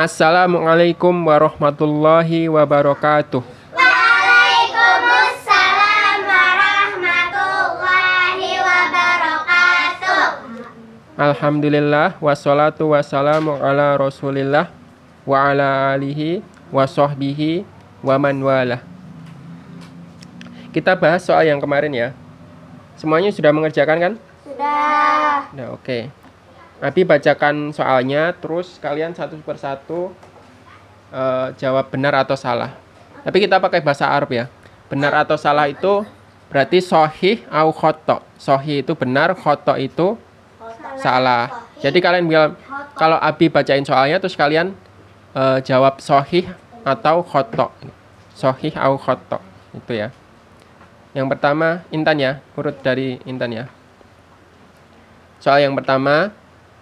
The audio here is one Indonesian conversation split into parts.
Assalamualaikum warahmatullahi wabarakatuh. Waalaikumsalam warahmatullahi wabarakatuh. Alhamdulillah wassalatu wassalamu ala Rasulillah wa ala alihi wa sahbihi wa man walah. Kita bahas soal yang kemarin ya. Semuanya sudah mengerjakan kan? Sudah. Nah, oke. Abi bacakan soalnya, terus kalian satu persatu eh, jawab benar atau salah. Tapi kita pakai bahasa Arab ya. Benar atau salah itu berarti sohih au khoto. Sohih itu benar, khoto itu salah. Jadi kalian bilang kalau Abi bacain soalnya terus kalian eh, jawab sohih atau khoto. Sohih au khoto. Itu ya. Yang pertama Intan ya, urut dari Intan ya. Soal yang pertama,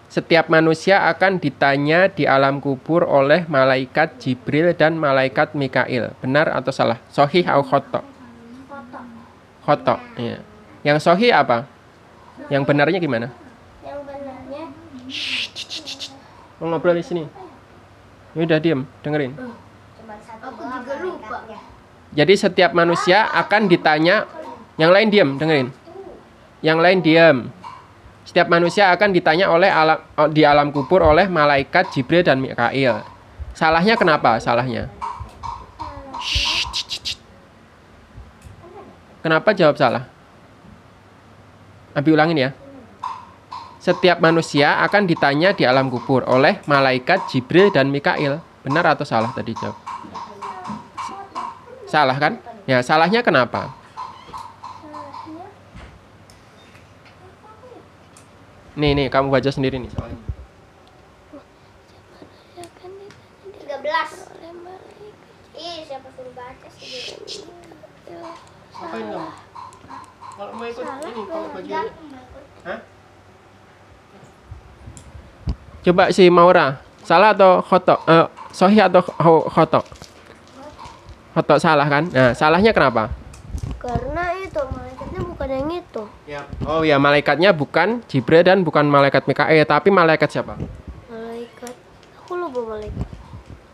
setiap manusia akan ditanya di alam kubur oleh malaikat Jibril dan malaikat Mikail. Benar atau salah? Sohih atau khoto? Khoto. Iya. Yang sohih apa? Yang benarnya gimana? Yang benarnya Mau ngobrol di sini. Ya udah diem, dengerin. aku juga lupa. Jadi setiap manusia akan ditanya, yang lain diem, dengerin. Yang lain diem. Setiap manusia akan ditanya oleh alam, di alam kubur oleh malaikat Jibril dan Mikail. Salahnya kenapa? Salahnya. Kenapa jawab salah? Abi ulangin ya. Setiap manusia akan ditanya di alam kubur oleh malaikat Jibril dan Mikail. Benar atau salah tadi jawab? Salah kan? Ya, salahnya kenapa? Nih, nih, kamu baca sendiri nih soalnya. 13. Ih, siapa suruh baca sih? Ngapain kamu? Kalau mau ikut ini, kamu baca Hah? Coba si Maura, salah atau khoto? Eh, sohi atau kho- khoto? Khoto salah kan? Nah, salahnya kenapa? Karena itu malaikatnya bukan yang itu. Oh ya, malaikatnya bukan Jibril dan bukan malaikat Mikael, tapi malaikat siapa? Malaikat. Aku lupa malaikat.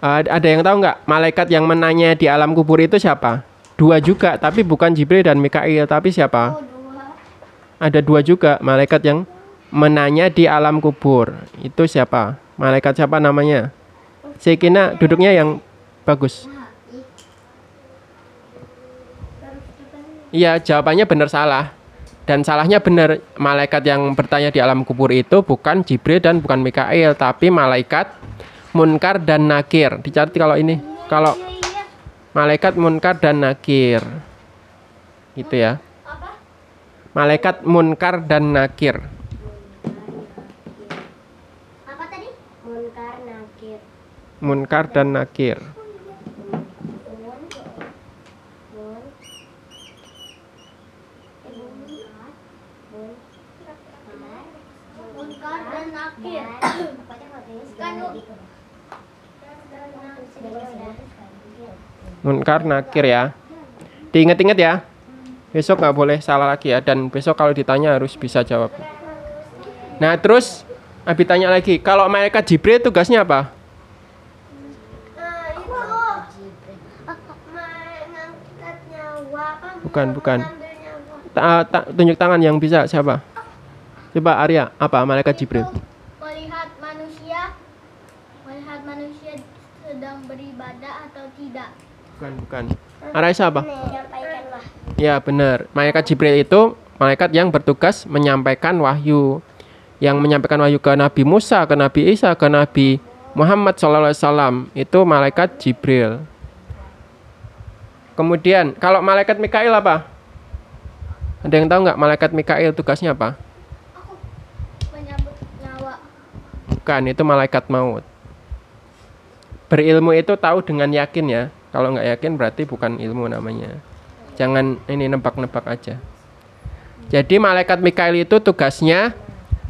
Eh, ada yang tahu nggak malaikat yang menanya di alam kubur itu siapa? Dua juga, tapi bukan Jibril dan Mikail, tapi siapa? dua. Ada dua juga malaikat yang menanya di alam kubur. Itu siapa? Malaikat siapa namanya? Sekina duduknya yang bagus. Iya, jawabannya benar salah. Dan salahnya benar, malaikat yang bertanya di alam kubur itu bukan Jibril dan bukan Mikail, tapi malaikat Munkar dan Nakir. Dicatat kalau ini. Kalau malaikat Munkar dan Nakir. Gitu ya. Apa? Malaikat Munkar dan Nakir. Apa tadi? Munkar nakir. Munkar dan Nakir. Mun. Mun. Munkar dan nakir. Kan Munkar Nakir ya. Diingat-ingat ya. Besok nggak boleh salah lagi ya. Dan besok kalau ditanya harus bisa jawab. Nah terus Abi tanya lagi. Kalau malaikat Jibril tugasnya apa? Apa? Bukan, bukan. Ta- ta- tunjuk tangan yang bisa siapa? Coba Arya. Apa malaikat Jibril? melihat manusia melihat manusia sedang beribadah atau tidak Bukan, bukan. Araisa apa? Ya benar. Malaikat Jibril itu malaikat yang bertugas menyampaikan wahyu, yang menyampaikan wahyu ke Nabi Musa, ke Nabi Isa, ke Nabi Muhammad SAW itu malaikat Jibril. Kemudian kalau malaikat Mikail apa? Ada yang tahu nggak malaikat Mikail tugasnya apa? Bukan, itu malaikat maut. Berilmu itu tahu dengan yakin ya. Kalau nggak yakin berarti bukan ilmu namanya. Jangan ini nebak-nebak aja. Jadi malaikat Mikail itu tugasnya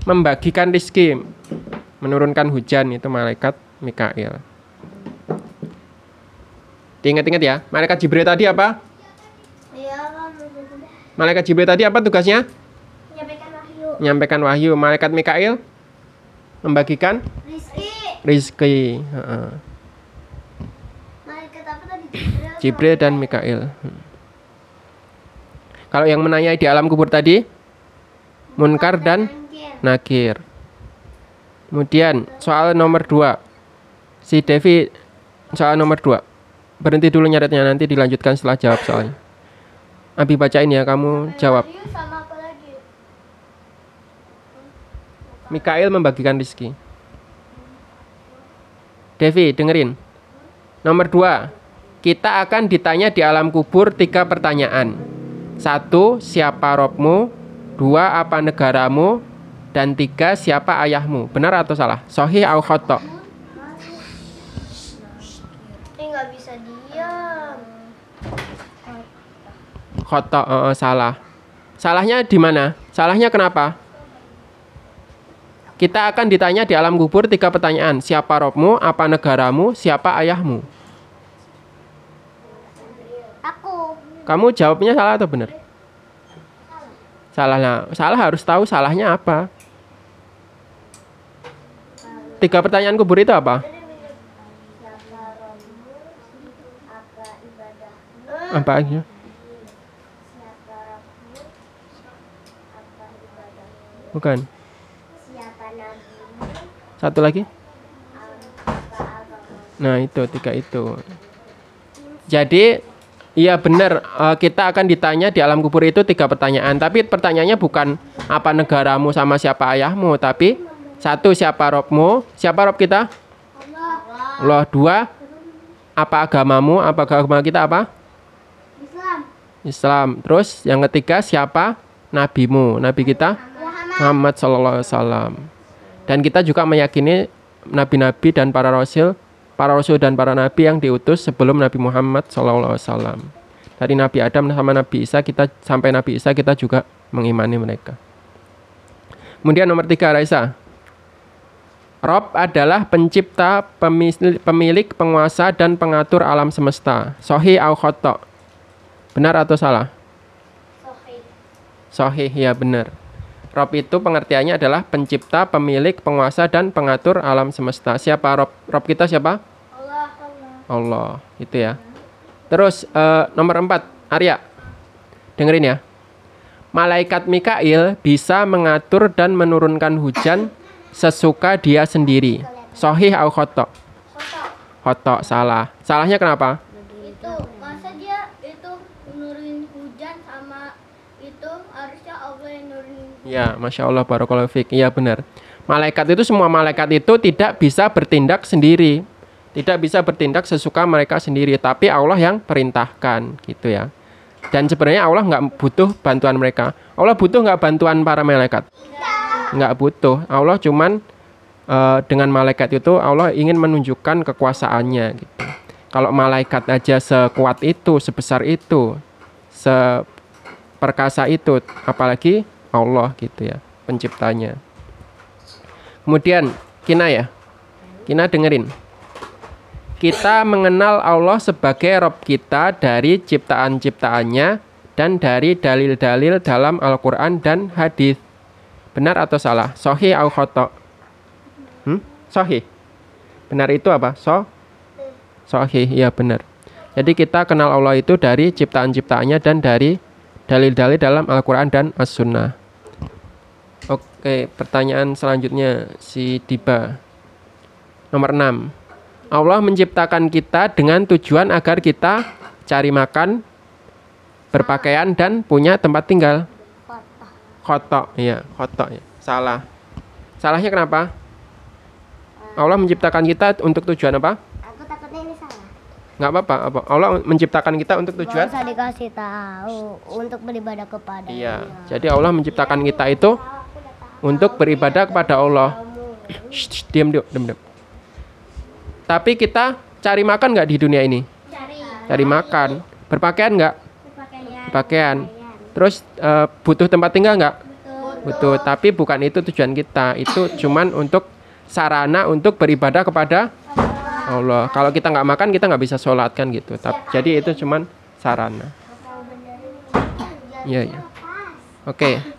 membagikan rizki, menurunkan hujan itu malaikat Mikail. Diingat-ingat ya, malaikat Jibril tadi apa? iya Malaikat Jibril tadi apa tugasnya? menyampaikan wahyu Menyampaikan wahyu. Malaikat Mikail membagikan rizki rizki? Jibril. Dan Mikail Hmm. kalau yang menanyai di alam kubur tadi munkar dan nakir kemudian soal nomor 2 si Devi soal nomor 2 berhenti dulu nyaretnya nanti dilanjutkan setelah jawab soalnya Abi bacain ya kamu jawab? Mikail membagikan rizki. Devi, dengerin. Nomor dua, kita akan ditanya di alam kubur tiga pertanyaan. Satu, siapa robmu? Dua, apa negaramu? Dan tiga, siapa ayahmu? Benar atau salah? Sohih au khotok? Nggak bisa diam. Khotok, eh, salah. Salahnya di mana? Salahnya kenapa? Kita akan ditanya di alam kubur tiga pertanyaan. Siapa robmu? Apa negaramu? Siapa ayahmu? Aku. Kamu jawabnya salah atau benar? Salah lah. Salah harus tahu salahnya apa. Tiga pertanyaan kubur itu apa? Apa aja? Bukan. Satu lagi? Nah itu tiga itu. Jadi iya benar eh, kita akan ditanya di alam kubur itu tiga pertanyaan. Tapi pertanyaannya bukan apa negaramu sama siapa ayahmu, tapi satu siapa robmu, siapa rob kita? Allah. Allah dua apa agamamu, apa agama kita apa? Islam. Islam. Terus yang ketiga siapa nabimu? Nabi kita Muhammad. Muhammad Sallallahu Alaihi Wasallam. Dan kita juga meyakini nabi-nabi dan para rasul, para rasul dan para nabi yang diutus sebelum Nabi Muhammad Wasallam. Dari Nabi Adam sama Nabi Isa kita sampai Nabi Isa kita juga mengimani mereka. Kemudian nomor tiga Raisa. Rob adalah pencipta, pemilik, penguasa, dan pengatur alam semesta. Sohi au khotok. Benar atau salah? Sohih. Sohih, ya benar. Rob itu pengertiannya adalah pencipta, pemilik, penguasa, dan pengatur alam semesta. Siapa Rob? Rob kita siapa? Allah. Allah. Allah, itu ya. Terus eh, nomor empat, Arya. Dengerin ya. Malaikat Mikail bisa mengatur dan menurunkan hujan sesuka dia sendiri. Sohih au khotok? Khotok, salah. Salahnya kenapa? Itu masa dia itu nurunin hujan sama itu harusnya Allah yang nurunin Ya, masya Allah, barakallahu fiik. Iya benar. Malaikat itu semua malaikat itu tidak bisa bertindak sendiri, tidak bisa bertindak sesuka mereka sendiri, tapi Allah yang perintahkan, gitu ya. Dan sebenarnya Allah nggak butuh bantuan mereka. Allah butuh nggak bantuan para malaikat? Nggak butuh. Allah cuman eh, dengan malaikat itu Allah ingin menunjukkan kekuasaannya, gitu. Kalau malaikat aja sekuat itu, sebesar itu, seperkasa itu, apalagi Allah gitu ya, penciptanya. Kemudian Kina ya, Kina dengerin. Kita mengenal Allah sebagai Rob kita dari ciptaan-ciptaannya dan dari dalil-dalil dalam Al-Quran dan hadis. Benar atau salah? Sohi au khotok? Hmm? Sohi. Benar itu apa? So? Sohi, iya benar. Jadi kita kenal Allah itu dari ciptaan-ciptaannya dan dari dalil-dalil dalam Al-Quran dan As-Sunnah. Oke, pertanyaan selanjutnya si Diba. Nomor 6. Allah menciptakan kita dengan tujuan agar kita cari makan, berpakaian dan punya tempat tinggal. kotak. Khotok, iya, khotok ya. Salah. Salahnya kenapa? Allah menciptakan kita untuk tujuan apa? Aku takutnya ini salah. Nggak apa-apa. Apa? Allah menciptakan kita untuk tujuan? Usah dikasih tahu untuk beribadah kepada Iya. Jadi Allah menciptakan kita itu untuk beribadah kepada Allah. Shh, shh, diam, diam, diam, diam. Tapi kita cari makan nggak di dunia ini? Cari. Cari makan. Berpakaian nggak? Pakaian. Pakaian. Terus eh, butuh tempat tinggal nggak? Butuh. Tapi bukan itu tujuan kita. Itu cuman untuk sarana untuk beribadah kepada Allah. Kalau kita nggak makan, kita nggak bisa sholat kan gitu. Tap- Jadi itu cuman sarana. Iya, iya. Oke.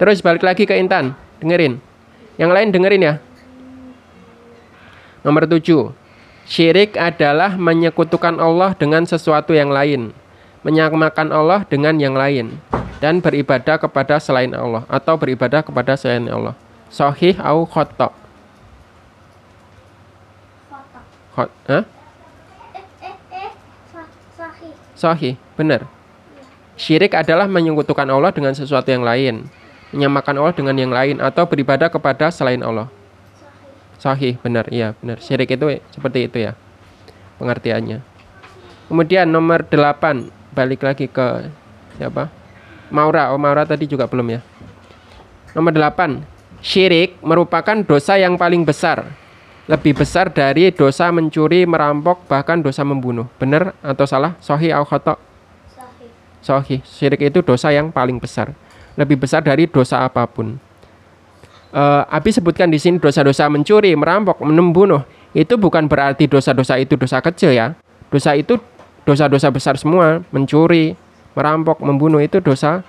Terus balik lagi ke Intan. Dengerin. Yang lain dengerin ya. Nomor tujuh, syirik adalah menyekutukan Allah dengan sesuatu yang lain, menyamakan Allah dengan yang lain, dan beribadah kepada selain Allah atau beribadah kepada selain Allah. Sahih au khotok. Khot? Eh, eh, eh. Sahih, benar. Syirik adalah menyekutukan Allah dengan sesuatu yang lain, menyamakan Allah dengan yang lain atau beribadah kepada selain Allah. Sahih. Sahih, benar, iya, benar. Syirik itu seperti itu ya pengertiannya. Kemudian nomor 8, balik lagi ke siapa? Maura. Oh, Maura tadi juga belum ya. Nomor 8, syirik merupakan dosa yang paling besar. Lebih besar dari dosa mencuri, merampok, bahkan dosa membunuh. Benar atau salah? Sahih atau khotok? Sahih. Sahih. Syirik itu dosa yang paling besar. Lebih besar dari dosa apa pun. Eh, Abi sebutkan di sini dosa-dosa mencuri, merampok, membunuh. Itu bukan berarti dosa-dosa itu dosa kecil ya. Dosa itu dosa-dosa besar semua. Mencuri, merampok, membunuh itu dosa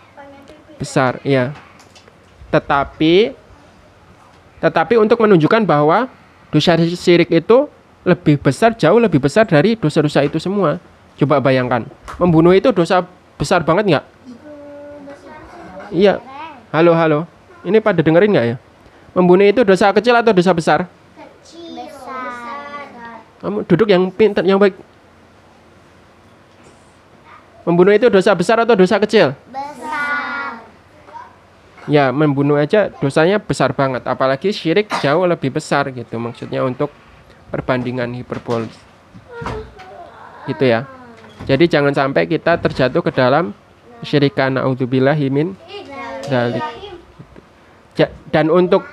besar, ya. Tetapi tetapi untuk menunjukkan bahwa dosa syirik itu lebih besar, jauh lebih besar dari dosa-dosa itu semua. Coba bayangkan, membunuh itu dosa besar banget nggak? Iya. Halo, halo. Ini pada dengerin nggak ya? Membunuh itu dosa kecil atau dosa besar? Kecil. Besar. Kamu duduk yang pintar, yang baik. Membunuh itu dosa besar atau dosa kecil? Besar. Ya, membunuh aja dosanya besar banget. Apalagi syirik jauh lebih besar gitu. Maksudnya untuk perbandingan hiperbolis. Gitu ya. Jadi jangan sampai kita terjatuh ke dalam syirikan naudzubillahi min dalik. Dan untuk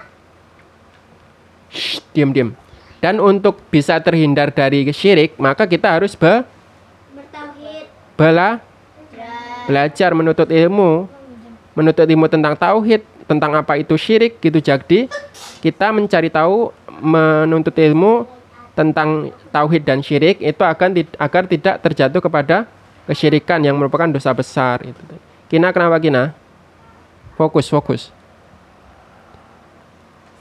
Shh, diam diam. Dan untuk bisa terhindar dari syirik, maka kita harus be bela belajar menuntut ilmu, menuntut ilmu tentang tauhid, tentang apa itu syirik gitu. Jadi kita mencari tahu, menuntut ilmu tentang tauhid dan syirik itu akan agar tidak terjatuh kepada kesyirikan yang merupakan dosa besar itu. Kina kenapa Kina? Fokus, fokus.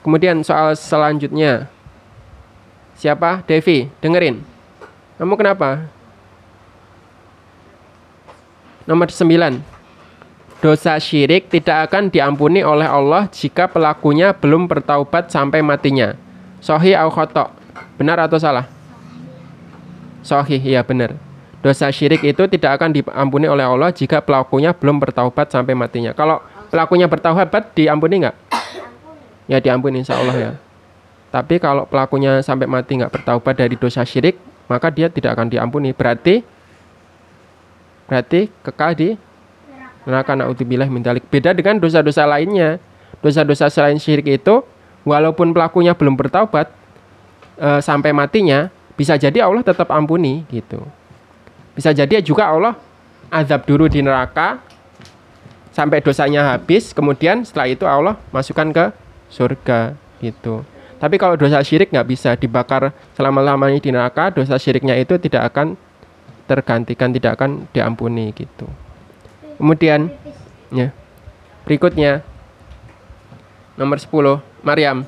Kemudian soal selanjutnya. Siapa? Devi, dengerin. Kamu kenapa? Nomor 9. Dosa syirik tidak akan diampuni oleh Allah jika pelakunya belum bertaubat sampai matinya. Sohi au khotok. Benar atau salah? Sohi, iya benar. Dosa syirik itu tidak akan diampuni oleh Allah jika pelakunya belum bertaubat sampai matinya. Kalau pelakunya bertaubat, diampuni nggak? Ya diampuni insya Allah ya. Tapi kalau pelakunya sampai mati nggak bertaubat dari dosa syirik, maka dia tidak akan diampuni. Berarti berarti kekal di neraka naudzubillah min dzalik. Beda dengan dosa-dosa lainnya. Dosa-dosa selain syirik itu walaupun pelakunya belum bertaubat eh, sampai matinya, bisa jadi Allah tetap ampuni gitu. Bisa jadi juga Allah azab dulu di neraka sampai dosanya habis, kemudian setelah itu Allah masukkan ke surga gitu. Tapi kalau dosa syirik nggak bisa dibakar selama-lamanya di neraka, dosa syiriknya itu tidak akan tergantikan, tidak akan diampuni gitu. Kemudian ya. Berikutnya nomor 10, Maryam.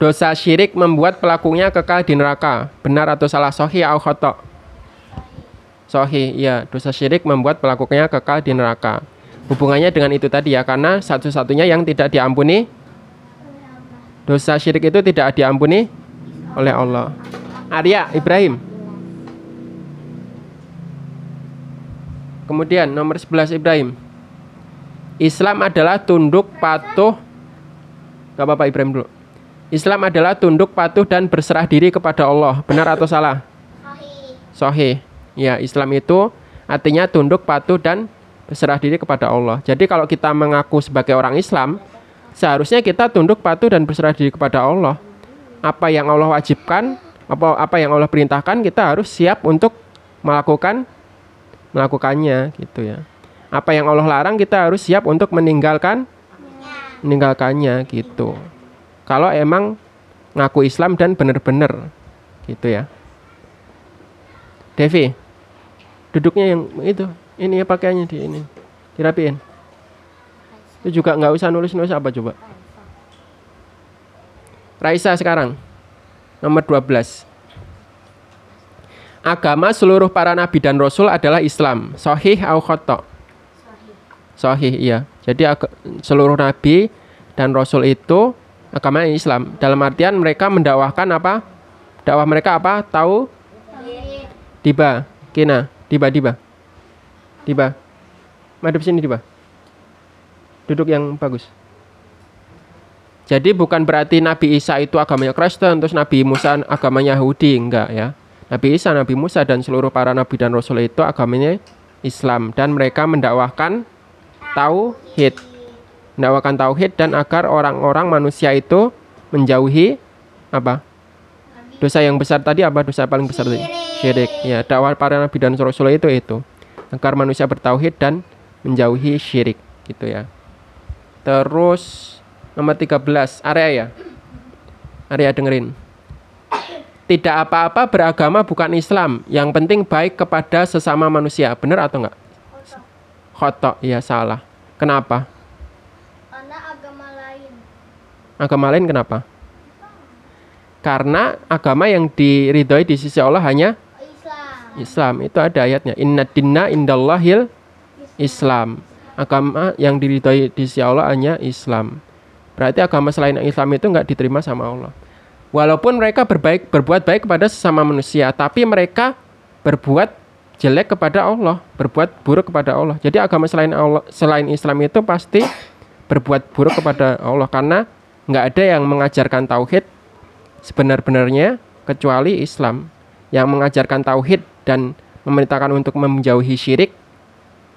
Dosa syirik membuat pelakunya kekal di neraka. Benar atau salah? Sohi au khotok? Sohi, ya. Dosa syirik membuat pelakunya kekal di neraka. Hubungannya dengan itu tadi ya, karena satu-satunya yang tidak diampuni dosa syirik itu tidak diampuni oleh Allah. Arya Ibrahim. Kemudian nomor 11 Ibrahim. Islam adalah tunduk patuh Gak apa-apa Ibrahim dulu. Islam adalah tunduk patuh dan berserah diri kepada Allah. Benar atau salah? Sahih. Sohih. Ya, Islam itu artinya tunduk patuh dan berserah diri kepada Allah. Jadi kalau kita mengaku sebagai orang Islam, seharusnya kita tunduk patuh dan berserah diri kepada Allah. Apa yang Allah wajibkan, apa apa yang Allah perintahkan, kita harus siap untuk melakukan melakukannya gitu ya. Apa yang Allah larang, kita harus siap untuk meninggalkan meninggalkannya gitu. Kalau emang ngaku Islam dan benar-benar gitu ya. Devi, duduknya yang itu, ini ya pakaiannya di ini, dirapiin. Itu juga nggak usah nulis-nulis apa coba. Raisa sekarang. Nomor 12. Agama seluruh para nabi dan rasul adalah Islam. Sahih au khotok? Sahih, iya. Jadi seluruh nabi dan rasul itu agama Islam. Dalam artian mereka mendakwahkan apa? Dakwah mereka apa? Tahu? Diba, kina, diba, diba, diba. Madep sini diba. Duduk yang bagus. Jadi bukan berarti Nabi Isa itu agamanya Kristen, terus Nabi Musa agamanya Yahudi, enggak ya. Nabi Isa, Nabi Musa dan seluruh para nabi dan rasul itu agamanya Islam dan mereka mendakwahkan tauhid. Mendakwahkan tauhid dan agar orang-orang manusia itu menjauhi apa? Dosa yang besar tadi apa? Dosa paling besar tadi? Syirik. Ya, dakwah para nabi dan rasul itu itu agar manusia bertauhid dan menjauhi syirik gitu ya. Terus nomor 13 area ya. Area dengerin. Tidak apa-apa beragama bukan Islam. Yang penting baik kepada sesama manusia. Benar atau enggak? Khotok, ya salah. Kenapa? Karena agama lain. Agama lain kenapa? Karena agama yang diridhoi di sisi Allah hanya Islam. Itu ada ayatnya. Inna dinna indallahil Islam. Agama yang diridhoi di sisi Allah hanya Islam. Berarti agama selain Islam itu nggak diterima sama Allah. Walaupun mereka berbaik berbuat baik kepada sesama manusia, tapi mereka berbuat jelek kepada Allah, berbuat buruk kepada Allah. Jadi agama selain Allah selain Islam itu pasti berbuat buruk kepada Allah karena nggak ada yang mengajarkan tauhid sebenar-benarnya kecuali Islam yang mengajarkan tauhid dan memerintahkan untuk menjauhi syirik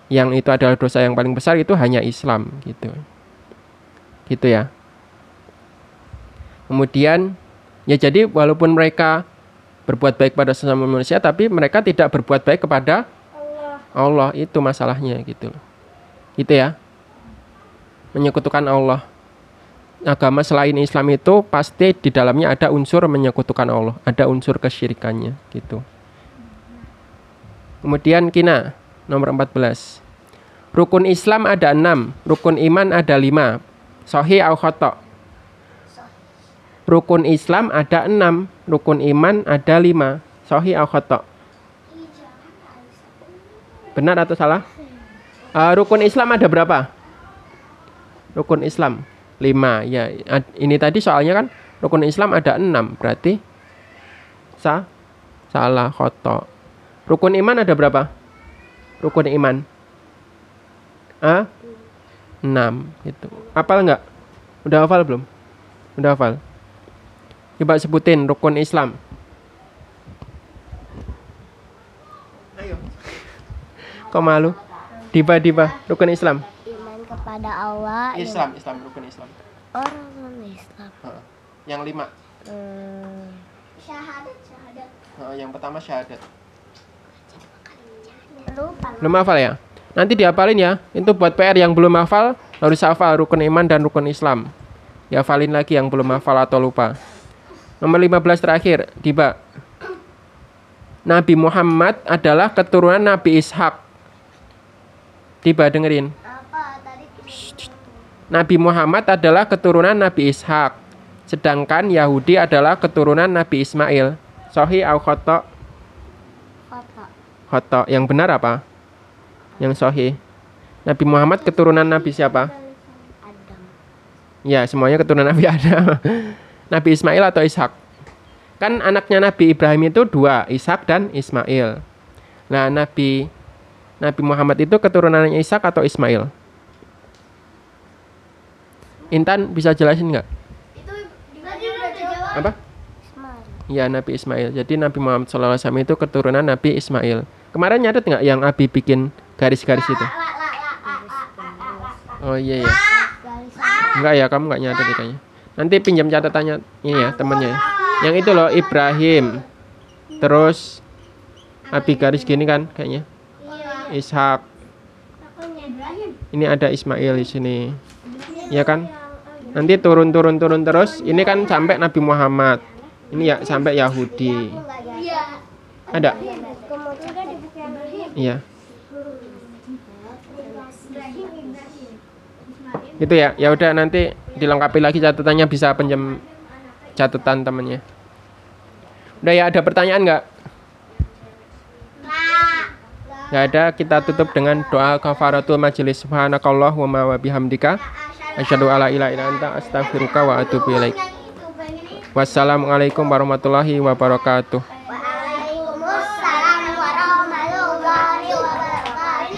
yang itu adalah dosa yang paling besar itu hanya Islam gitu gitu ya kemudian ya jadi walaupun mereka berbuat baik pada sesama manusia tapi mereka tidak berbuat baik kepada Allah. Allah itu masalahnya gitu. Gitu ya. Menyekutukan Allah. Agama selain Islam itu pasti di dalamnya ada unsur menyekutukan Allah, ada unsur kesyirikannya gitu. Kemudian kina nomor 14. Rukun Islam ada enam, rukun iman ada lima. Sahih au khotok? Rukun Islam ada enam, rukun iman ada lima. Sahih au khotok? Benar atau salah? Eh, rukun Islam ada berapa? Rukun Islam lima. Ya, ini tadi soalnya kan rukun Islam ada enam, berarti sa salah khotok. Rukun iman ada berapa? Rukun iman. A? 6 gitu. Hafal nggak? Udah hafal belum? Udah hafal. Coba sebutin rukun Islam. Ayo. Kok malu? Diba diba rukun Islam. Iman kepada Allah. Islam, Islam rukun Islam. Orang non Islam. Heeh. Yang lima. Hmm. Syahadat, syahadat. Heeh, yang pertama syahadat. Lupa. Belum hafal ya? Nanti dihafalin ya. Itu buat PR yang belum hafal harus hafal rukun iman dan rukun Islam. Dihafalin lagi yang belum hafal atau lupa. Nomor 15 terakhir, Diba. Nabi Muhammad adalah keturunan Nabi Ishak. Diba dengerin. Apa tadi? Nabi Muhammad adalah keturunan Nabi Ishak. Sedangkan Yahudi adalah keturunan Nabi Ismail. Sohi au khotok? Khotok. Yang benar apa? Yang sohi. Nabi Muhammad keturunan Nabi siapa? Ya, semuanya keturunan Nabi Adam. Nabi Ismail atau Ishak? Kan anaknya Nabi Ibrahim itu dua, Ishak dan Ismail. Nah, Nabi Nabi Muhammad itu keturunannya Ishak atau Ismail? Intan bisa jelasin nggak? Apa? Ismail. Ya, Nabi Ismail. Jadi Nabi Muhammad SAW itu keturunan Nabi Ismail. Kemarin nyatet nggak yang Abi bikin garis-garis itu? Oh iya ya. Enggak ya, kamu nggak nyatet ya kayaknya. Nanti pinjam catatannya ini ya temennya. Yang itu loh Ibrahim. Terus Abi garis gini kan kayaknya. Iya. Ishak. Ini ada Ismail di sini. Ya kan? Nanti turun-turun turun terus. Ini kan sampai Nabi Muhammad. Ini ya sampai Yahudi. Iya. Ada? Kemudian di buku yang Ibrahim. Iya. Gitu ya. Ya udah nanti dilengkapi lagi catatannya bisa pinjam catatan temennya. Udah ya ada pertanyaan nggak? Nggak ada. Kita tutup dengan doa kafaratul majelis. Subhanakallah wa bihamdika. Asyhadu alla ilaha illa anta astaghfiruka wa atubu ilaik. Wassalamualaikum warahmatullahi wabarakatuh.